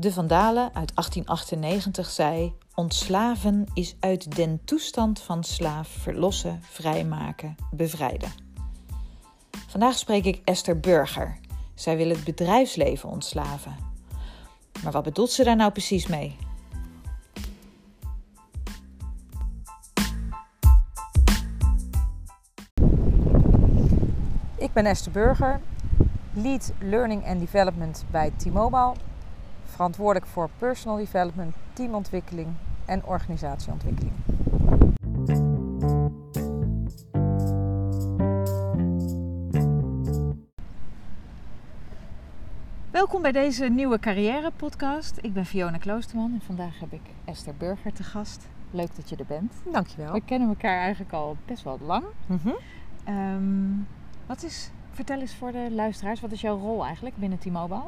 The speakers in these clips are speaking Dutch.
De Vandalen uit 1898 zei: Ontslaven is uit den toestand van slaaf verlossen, vrijmaken, bevrijden. Vandaag spreek ik Esther Burger. Zij wil het bedrijfsleven ontslaven. Maar wat bedoelt ze daar nou precies mee? Ik ben Esther Burger, Lead Learning and Development bij T-Mobile. Verantwoordelijk voor personal development, teamontwikkeling en organisatieontwikkeling. Welkom bij deze nieuwe carrière podcast. Ik ben Fiona Kloosterman en vandaag heb ik Esther Burger te gast. Leuk dat je er bent. Dankjewel. We kennen elkaar eigenlijk al best wel lang. Mhm. Ehm, wat is, vertel eens voor de luisteraars, wat is jouw rol eigenlijk binnen T-Mobile?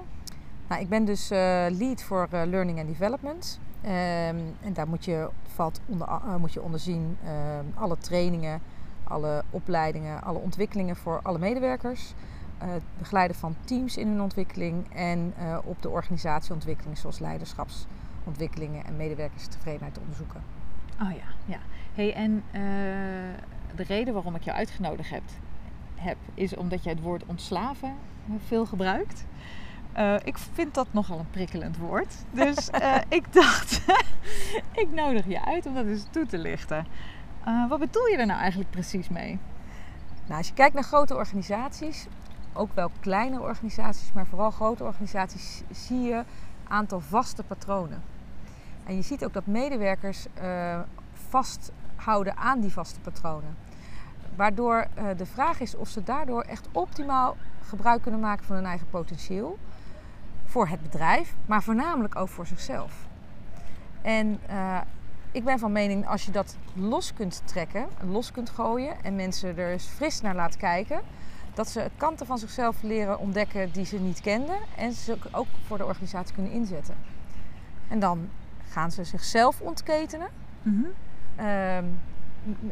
Nou, ik ben dus eh, lead voor eh, learning and development. Ehm, en daar moet je, valt onder, eh, moet je onderzien ehm, alle trainingen, alle opleidingen, alle ontwikkelingen voor alle medewerkers. het begeleiden van teams in hun ontwikkeling en op de organisatieontwikkeling zoals leiderschapsontwikkelingen en medewerkerstevredenheid te onderzoeken. Oh ja, ja. Hey, en de reden waarom ik jou uitgenodigd heb, heb, is omdat jij het woord ontslaven veel gebruikt. Eh, ik vind dat nogal een prikkelend woord. Dus eh, ik dacht, ik nodig je uit om dat eens toe te lichten. Eh, wat bedoel je er nou eigenlijk precies mee? Nou, als je kijkt naar grote organisaties, ook wel kleine organisaties, maar vooral grote organisaties, zie je een aantal vaste patronen. En je ziet ook dat medewerkers vasthouden aan die vaste patronen. Waardoor de vraag is of ze daardoor echt optimaal gebruik kunnen maken van hun eigen potentieel. Voor het bedrijf, maar voornamelijk ook voor zichzelf. En eh, ik ben van mening, als je dat los kunt trekken, los kunt gooien en mensen er eens fris naar laat kijken, dat ze kanten van zichzelf leren ontdekken die ze niet kenden en ze ook voor de organisatie kunnen inzetten. En dan gaan ze zichzelf ontketenen,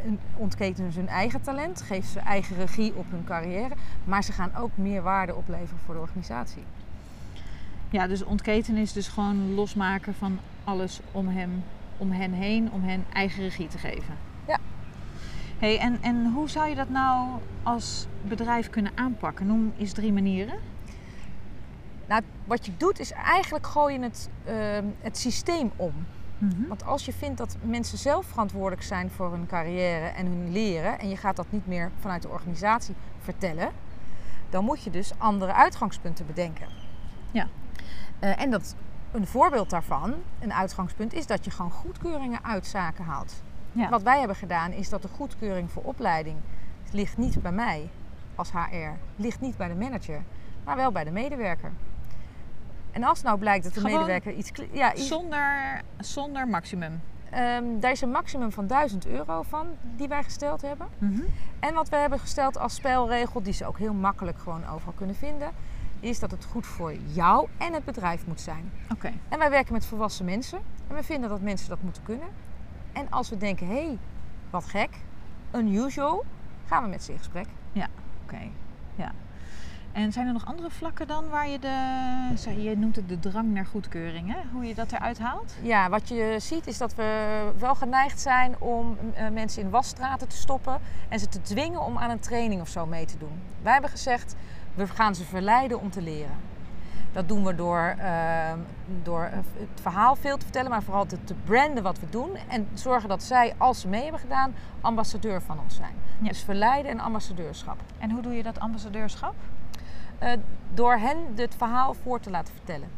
n- ontketenen ze hun eigen talent, geven ze eigen regie op hun carrière, maar ze gaan ook meer waarde opleveren voor de organisatie. Ja, dus ontketen is dus gewoon losmaken van alles om, hem, om hen heen, om hen eigen regie te geven. Ja. Hey, en, en hoe zou je dat nou als bedrijf kunnen aanpakken? Noem eens drie manieren. Nou, wat je doet is eigenlijk gooi je het, ehm, het systeem om. Want als je vindt dat mensen zelf verantwoordelijk zijn voor hun carrière en hun leren en je gaat dat niet meer vanuit de organisatie vertellen, dan moet je dus andere uitgangspunten bedenken. Ja. Eh, en dat, een voorbeeld daarvan, een uitgangspunt, is dat je gewoon goedkeuringen uit zaken haalt. Ja. Wat wij hebben gedaan is dat de goedkeuring voor opleiding ligt niet bij mij als HR, ligt niet bij de manager, maar wel bij de medewerker. En als nou blijkt dat de Gewoon medewerker iets, ja, iets Zonder, zonder maximum. Ehm, daar is een maximum van 1000 euro van die wij gesteld hebben. En wat we hebben gesteld als spelregel, die ze ook heel makkelijk gewoon overal kunnen vinden, is dat het goed voor jou en het bedrijf moet zijn. Oké. En wij werken met volwassen mensen en we vinden dat mensen dat moeten kunnen. En als we denken, hé, hey, wat gek, unusual, gaan we met ze in gesprek. Oké, ja. En zijn er nog andere vlakken dan waar je de, je noemt het de drang naar goedkeuring, hè? hoe je dat eruit haalt? Ja, wat je ziet is dat we wel geneigd zijn om eh, mensen in wasstraten te stoppen en ze te dwingen om aan een training of zo mee te doen. Wij hebben gezegd, we gaan ze verleiden om te leren. Dat doen we door, eh, door eh, het verhaal veel te vertellen, maar vooral te, te branden wat we doen. En zorgen dat zij, als ze mee hebben gedaan, ambassadeur van ons zijn. Ja. Dus verleiden en ambassadeurschap. En hoe doe je dat ambassadeurschap? Eh, door hen het verhaal voor te laten vertellen.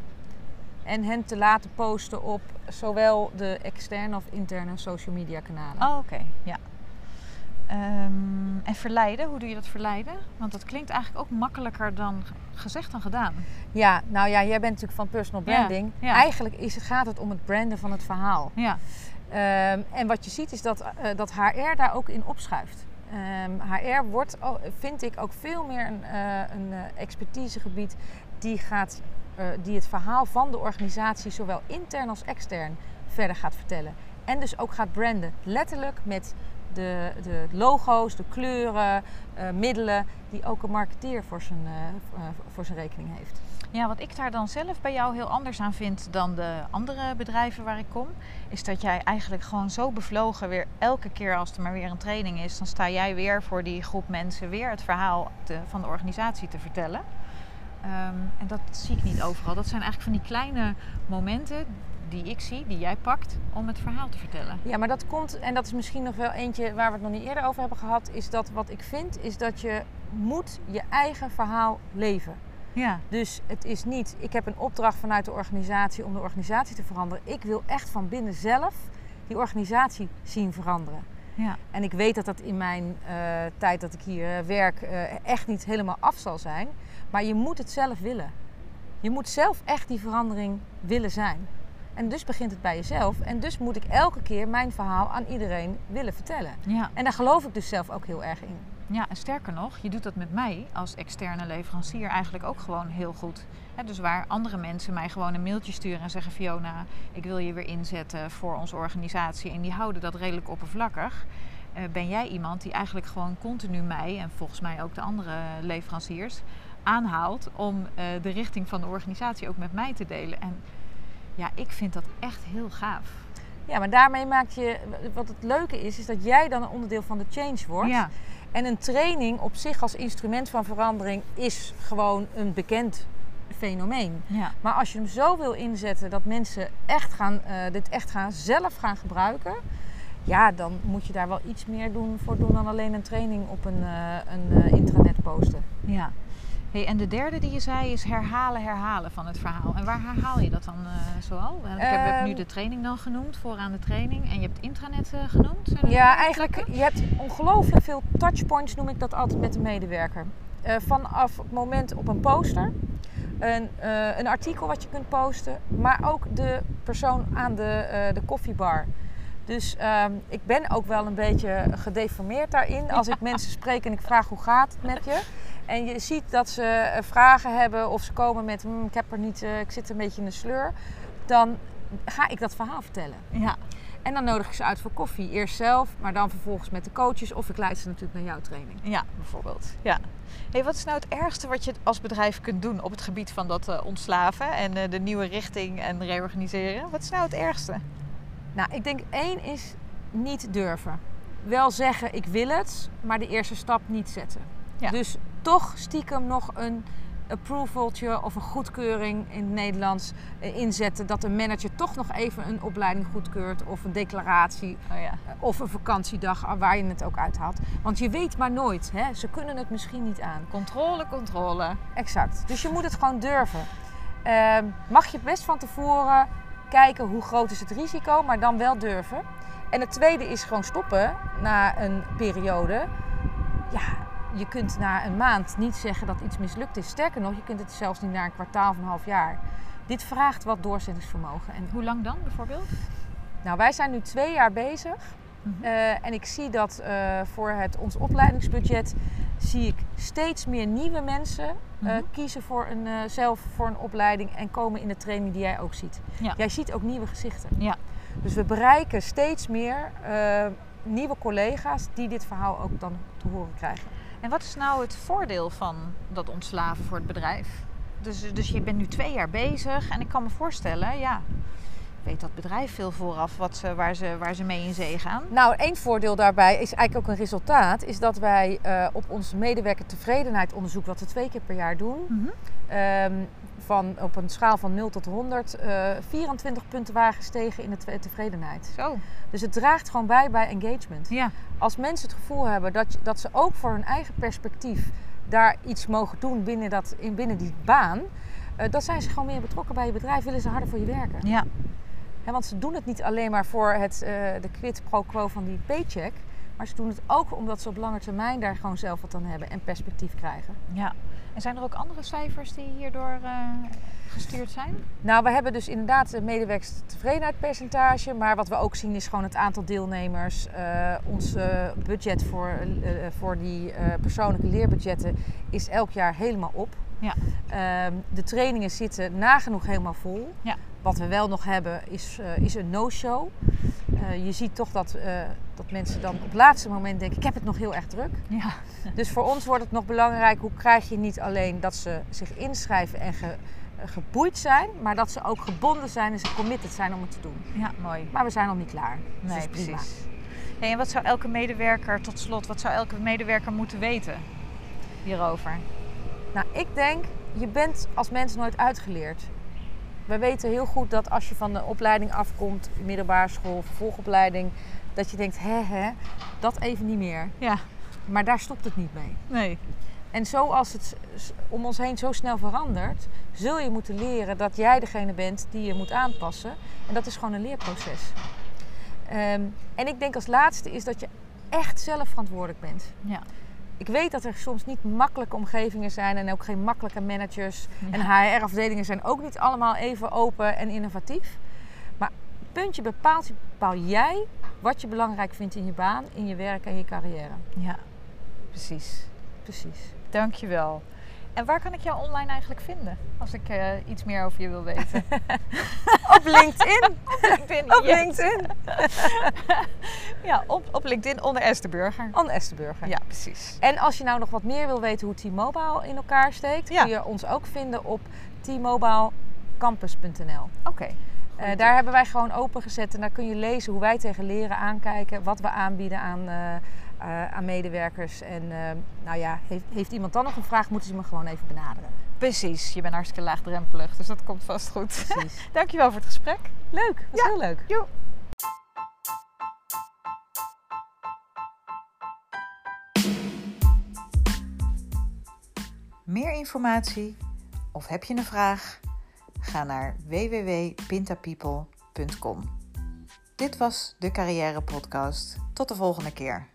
En hen te laten posten op zowel de externe of interne social media kanalen. Oh, oké, ja. Ehm, en verleiden, hoe doe je dat verleiden? Want dat klinkt eigenlijk ook makkelijker dan gezegd dan gedaan. Ja, nou ja, jij bent natuurlijk van personal branding. ja. Eigenlijk is, gaat het om het branden van het verhaal. Ja, Ehm, en wat je ziet is dat, eh, dat HR daar ook in opschuift. Ehm, HR wordt, oh, vind ik, ook veel meer een, eh, een eh, expertisegebied die, gaat, eh, die het verhaal van de organisatie, zowel intern als extern, verder gaat vertellen. En dus ook gaat branden, letterlijk met de, de logo's, de kleuren, middelen, die ook een marketeer voor zijn, voor zijn rekening heeft. Ja, wat ik daar dan zelf bij jou heel anders aan vind dan de andere bedrijven waar ik kom, is dat jij eigenlijk gewoon zo bevlogen weer elke keer als er maar weer een training is, dan sta jij weer voor die groep mensen weer het verhaal van de organisatie te vertellen. Ehm, en dat zie ik niet overal. Dat zijn eigenlijk van die kleine momenten die ik zie, die jij pakt om het verhaal te vertellen. Ja, maar dat komt, en dat is misschien nog wel eentje waar we het nog niet eerder over hebben gehad, is dat wat ik vind, is dat je moet je eigen verhaal leven. Ja, Dus het is niet, ik heb een opdracht vanuit de organisatie om de organisatie te veranderen. Ik wil echt van binnen zelf die organisatie zien veranderen. ja, En ik weet dat dat in mijn eh, tijd dat ik hier werk eh, echt niet helemaal af zal zijn. Maar je moet het zelf willen. Je moet zelf echt die verandering willen zijn. En dus begint het bij jezelf. En dus moet ik elke keer mijn verhaal aan iedereen willen vertellen. ja. En daar geloof ik dus zelf ook heel erg in. Ja, en sterker nog, je doet dat met mij als externe leverancier eigenlijk ook gewoon heel goed. Dus waar andere mensen mij gewoon een mailtje sturen en zeggen: Fiona, ik wil je weer inzetten voor onze organisatie. En die houden dat redelijk oppervlakkig. eh, ben jij iemand die eigenlijk gewoon continu mij en volgens mij ook de andere leveranciers aanhaalt om eh, de richting van de organisatie ook met mij te delen. En ja, ik vind dat echt heel gaaf. Ja, maar daarmee maak je. Wat het leuke is, is dat jij dan een onderdeel van de change wordt. Ja, En een training op zich als instrument van verandering is gewoon een bekend fenomeen. ja, Maar als je hem zo wil inzetten dat mensen echt gaan, eh, dit echt gaan, zelf gaan gebruiken, ja, dan moet je daar wel iets meer doen voor doen dan alleen een training op een, eh, een eh, intranet posten. Ja. Hey, en de derde die je zei is herhalen, herhalen van het verhaal. En waar herhaal je dat dan eh, zoal? Ik heb, heb nu Ehm. de training dan genoemd, vooraan de training. En je hebt intranet eh, genoemd. Zijn Ja, eigenlijk, je hebt ongelooflijk veel touchpoints, noem ik dat altijd met de medewerker. Eh, vanaf het moment op een poster, een, een artikel wat je kunt posten, maar ook de persoon aan de, de koffiebar. Dus ehm, ik ben ook wel een beetje gedeformeerd daarin. Als ik mensen spreek en ik vraag hoe gaat het met je. En je ziet dat ze eh, vragen hebben of ze komen met "Hmm, ik heb er niet, eh, ik zit een beetje in de sleur. Dan ga ik dat verhaal vertellen. Ja, En dan nodig ik ze uit voor koffie. Eerst zelf, maar dan vervolgens met de coaches. Of ik leid ze natuurlijk naar jouw training. ja, bijvoorbeeld. Ja. Hey, wat is nou het ergste wat je als bedrijf kunt doen op het gebied van dat eh, ontslaven en de nieuwe richting en reorganiseren? Wat is nou het ergste? Nou, ik denk één is niet durven. Wel zeggen ik wil het, maar de eerste stap niet zetten. Ja. Dus toch stiekem nog een approvaltje of een goedkeuring in het Nederlands eh, inzetten. Dat de manager toch nog even een opleiding goedkeurt of een declaratie Oh ja. eh, of een vakantiedag ah, waar je het ook uithaalt. Want je weet maar nooit, hè? ze kunnen het misschien niet aan. Controle, controle. Exact. Dus je moet het gewoon durven. Ehm, mag je best van tevoren kijken hoe groot is het risico, maar dan wel durven. En het tweede is gewoon stoppen na een periode. Ja, je kunt na een maand niet zeggen dat iets mislukt is. Sterker nog, je kunt het zelfs niet na een kwartaal of een half jaar. Dit vraagt wat doorzettingsvermogen. En, Hoe lang dan bijvoorbeeld? nou, wij zijn nu twee jaar bezig. Mhm. Eh, en ik zie dat eh, voor het, ons opleidingsbudget zie ik steeds meer nieuwe mensen eh, Mhm. kiezen voor een, zelf voor een opleiding en komen in de training die jij ook ziet. Ja. Jij ziet ook nieuwe gezichten. Ja. Dus we bereiken steeds meer nieuwe collega's die dit verhaal ook dan te horen krijgen. En wat is nou het voordeel van dat ontslaven voor het bedrijf? Dus, dus je bent nu twee jaar bezig en ik kan me voorstellen, ja, weet dat bedrijf veel vooraf wat ze, waar, ze, waar ze mee in zee gaan. Nou, één voordeel daarbij is eigenlijk ook een resultaat, is dat wij eh, op ons medewerker tevredenheidsonderzoek, wat we twee keer per jaar doen, Ehm, van, op een schaal van 0 tot 100 eh 24 punten waren gestegen in de te- tevredenheid. Zo, Dus het draagt gewoon bij bij engagement. ja. Als mensen het gevoel hebben dat, dat ze ook voor hun eigen perspectief daar iets mogen doen binnen, dat, in, binnen die baan, eh, dan zijn ze gewoon meer betrokken bij je bedrijf, willen ze harder voor je werken. Ja, Want ze doen het niet alleen maar voor het, eh, de quid pro quo van die paycheck, maar ze doen het ook omdat ze op lange termijn daar gewoon zelf wat aan hebben en perspectief krijgen. ja. En zijn er ook andere cijfers die hierdoor eh, gestuurd zijn? Nou, we hebben dus inderdaad een medewerkerstevredenheidspercentage. Maar wat we ook zien is gewoon het aantal deelnemers. eh, ons budget voor, voor die persoonlijke leerbudgetten is elk jaar helemaal op. Ja. Ehm, de trainingen zitten nagenoeg helemaal vol. Ja. Wat we wel nog hebben is, eh, is een no-show. Eh, je ziet toch dat, eh, dat mensen dan op het laatste moment denken... ik heb het nog heel erg druk. Ja. Dus voor ons wordt het nog belangrijk, hoe krijg je niet alleen dat ze zich inschrijven en ge- geboeid zijn, maar dat ze ook gebonden zijn en ze committed zijn om het te doen. Ja, mooi. Maar we zijn nog niet klaar. Dus Nee, prima. precies. Hey, en wat zou elke medewerker, tot slot, wat zou elke medewerker moeten weten hierover? Nou, ik denk, je bent als mens nooit uitgeleerd. We weten heel goed dat als je van de opleiding afkomt, middelbare school, vervolgopleiding, dat je denkt, hè hè, dat even niet meer. Ja, Maar daar stopt het niet mee. nee. En zoals het om ons heen zo snel verandert, zul je moeten leren dat jij degene bent die je moet aanpassen. En dat is gewoon een leerproces. Ehm, en ik denk als laatste is dat je echt zelf verantwoordelijk bent. Ja. Ik weet dat er soms niet makkelijke omgevingen zijn en ook geen makkelijke managers. Ja. En HR-afdelingen zijn ook niet allemaal even open en innovatief. Maar puntje bepaalt, bepaal jij wat je belangrijk vindt in je baan, in je werk en je carrière. Ja, precies. Precies. Dankjewel. En waar kan ik jou online eigenlijk vinden? Als ik eh, iets meer over je wil weten. Op LinkedIn. LinkedIn. Op. LinkedIn. Ja, op, op LinkedIn onder Esther Burger. Anne Estenburger. Ja, precies. En als je nou nog wat meer wil weten hoe T-Mobile in elkaar steekt, Ja. kun je ons ook vinden op tmobilecampus.nl. Oké. Eh, daar hebben wij gewoon open gezet en daar kun je lezen hoe wij tegen leren aankijken, wat we aanbieden aan, eh, eh, aan medewerkers. En nou ja, heeft, heeft iemand dan nog een vraag, moeten ze me gewoon even benaderen. Precies, je bent hartstikke laagdrempelig, dus dat komt vast goed. Precies. Dankjewel voor het gesprek. leuk, dat is Ja. heel leuk. Joe. Meer informatie of heb je een vraag? Ga naar www.pintapeople.com. Dit was de Carrière Podcast. Tot de volgende keer.